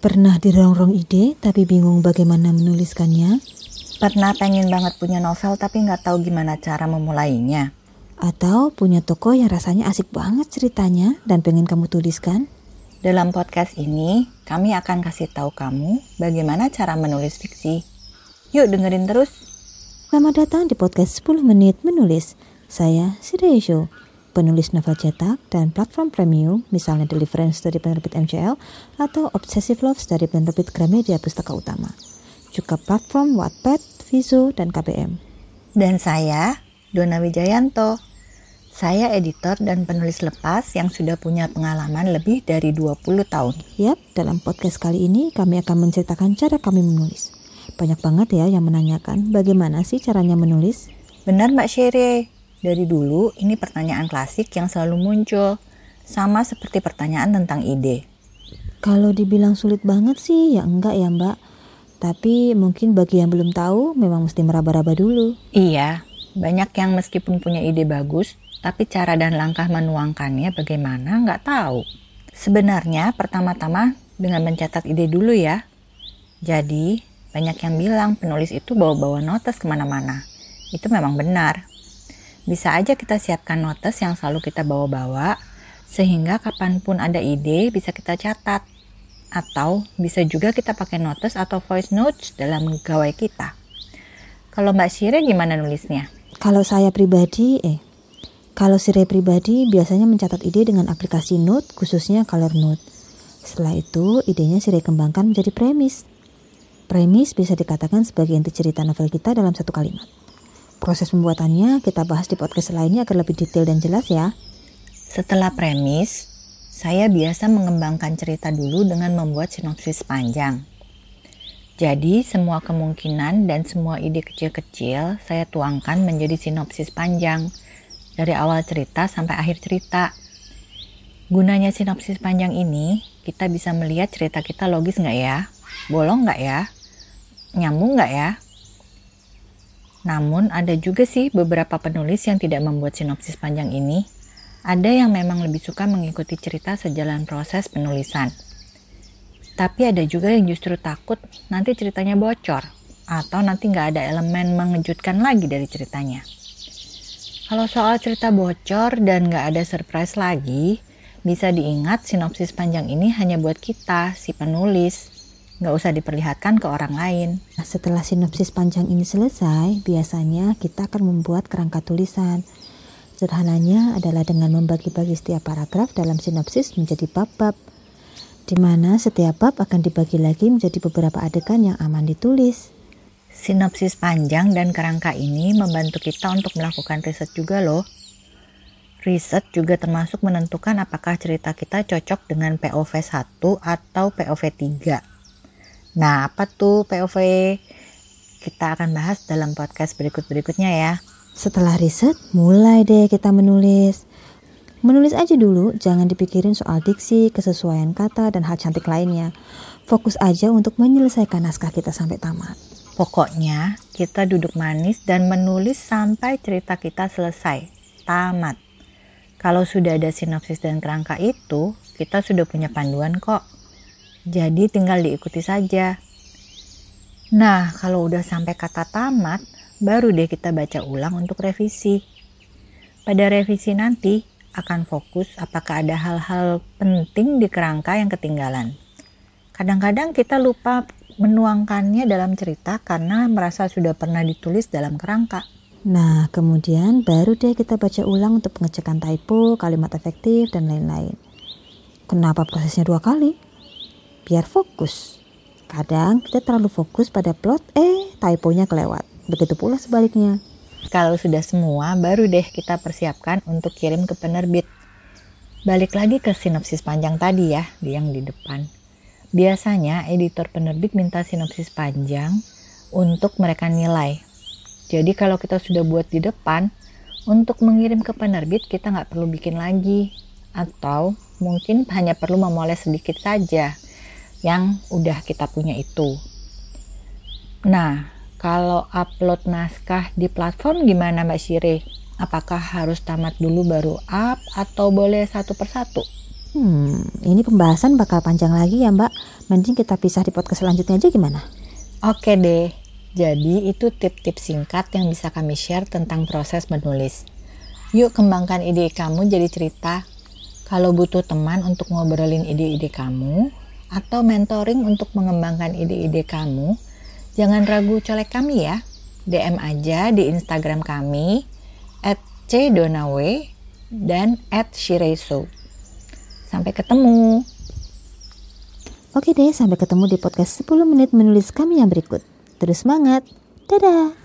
Pernah dirongrong ide tapi bingung bagaimana menuliskannya? Pernah pengen banget punya novel tapi nggak tahu gimana cara memulainya? Atau punya toko yang rasanya asik banget ceritanya dan pengen kamu tuliskan? Dalam podcast ini, kami akan kasih tahu kamu bagaimana cara menulis fiksi. Yuk dengerin terus. Selamat datang di podcast 10 menit menulis. Saya Sirejo penulis novel cetak dan platform premium misalnya Deliverance dari penerbit MCL atau Obsessive Loves dari penerbit Gramedia Pustaka Utama. Juga platform Wattpad, Vizo, dan KBM. Dan saya, Dona Wijayanto. Saya editor dan penulis lepas yang sudah punya pengalaman lebih dari 20 tahun. Yap, dalam podcast kali ini kami akan menceritakan cara kami menulis. Banyak banget ya yang menanyakan bagaimana sih caranya menulis. Benar Mbak Shere, dari dulu, ini pertanyaan klasik yang selalu muncul, sama seperti pertanyaan tentang ide. Kalau dibilang sulit banget sih, ya enggak ya mbak. Tapi mungkin bagi yang belum tahu, memang mesti meraba-raba dulu. Iya, banyak yang meskipun punya ide bagus, tapi cara dan langkah menuangkannya bagaimana nggak tahu. Sebenarnya pertama-tama dengan mencatat ide dulu ya. Jadi, banyak yang bilang penulis itu bawa-bawa notes ke mana-mana. Itu memang benar. Bisa aja kita siapkan notes yang selalu kita bawa-bawa, sehingga kapan pun ada ide bisa kita catat. Atau bisa juga kita pakai notes atau voice notes dalam gawai kita. Kalau Mbak Sire gimana nulisnya? Kalau saya pribadi, eh, kalau Sire pribadi biasanya mencatat ide dengan aplikasi Note, khususnya Color Note. Setelah itu, idenya Sire kembangkan menjadi premis. Premis bisa dikatakan sebagai inti cerita novel kita dalam satu kalimat. Proses pembuatannya kita bahas di podcast lainnya agar lebih detail dan jelas ya. Setelah premis, saya biasa mengembangkan cerita dulu dengan membuat sinopsis panjang. Jadi, semua kemungkinan dan semua ide kecil-kecil saya tuangkan menjadi sinopsis panjang dari awal cerita sampai akhir cerita. Gunanya sinopsis panjang ini, kita bisa melihat cerita kita logis nggak ya? Bolong nggak ya? Nyambung nggak ya? Namun ada juga sih beberapa penulis yang tidak membuat sinopsis panjang ini. Ada yang memang lebih suka mengikuti cerita sejalan proses penulisan. Tapi ada juga yang justru takut nanti ceritanya bocor atau nanti nggak ada elemen mengejutkan lagi dari ceritanya. Kalau soal cerita bocor dan nggak ada surprise lagi, bisa diingat sinopsis panjang ini hanya buat kita, si penulis, nggak usah diperlihatkan ke orang lain. Nah, setelah sinopsis panjang ini selesai, biasanya kita akan membuat kerangka tulisan. Sederhananya adalah dengan membagi-bagi setiap paragraf dalam sinopsis menjadi bab-bab, di mana setiap bab akan dibagi lagi menjadi beberapa adegan yang aman ditulis. Sinopsis panjang dan kerangka ini membantu kita untuk melakukan riset juga loh. Riset juga termasuk menentukan apakah cerita kita cocok dengan POV 1 atau POV 3. Nah, apa tuh POV? Kita akan bahas dalam podcast berikut-berikutnya ya. Setelah riset, mulai deh kita menulis. Menulis aja dulu, jangan dipikirin soal diksi, kesesuaian kata, dan hal cantik lainnya. Fokus aja untuk menyelesaikan naskah kita sampai tamat. Pokoknya, kita duduk manis dan menulis sampai cerita kita selesai, tamat. Kalau sudah ada sinopsis dan kerangka itu, kita sudah punya panduan kok. Jadi tinggal diikuti saja. Nah, kalau udah sampai kata tamat, baru deh kita baca ulang untuk revisi. Pada revisi nanti akan fokus apakah ada hal-hal penting di kerangka yang ketinggalan. Kadang-kadang kita lupa menuangkannya dalam cerita karena merasa sudah pernah ditulis dalam kerangka. Nah, kemudian baru deh kita baca ulang untuk pengecekan typo, kalimat efektif, dan lain-lain. Kenapa prosesnya dua kali? Biar fokus. Kadang kita terlalu fokus pada plot, eh typonya kelewat. Begitu pula sebaliknya. Kalau sudah semua, baru deh kita persiapkan untuk kirim ke penerbit. Balik lagi ke sinopsis panjang tadi ya, yang di depan. Biasanya editor penerbit minta sinopsis panjang untuk mereka nilai. Jadi kalau kita sudah buat di depan, untuk mengirim ke penerbit kita nggak perlu bikin lagi. Atau mungkin hanya perlu memoles sedikit saja yang udah kita punya itu. Nah, kalau upload naskah di platform gimana Mbak Sire? Apakah harus tamat dulu baru up atau boleh satu persatu? Hmm, ini pembahasan bakal panjang lagi ya mbak. Mending kita pisah di podcast selanjutnya aja gimana? Oke deh, jadi itu tips-tips singkat yang bisa kami share tentang proses menulis. Yuk kembangkan ide kamu jadi cerita. Kalau butuh teman untuk ngobrolin ide-ide kamu, atau mentoring untuk mengembangkan ide-ide kamu, jangan ragu colek kami ya. DM aja di Instagram kami, at cdonawe dan at shireso. Sampai ketemu. Oke deh, sampai ketemu di podcast 10 menit menulis kami yang berikut. Terus semangat. Dadah.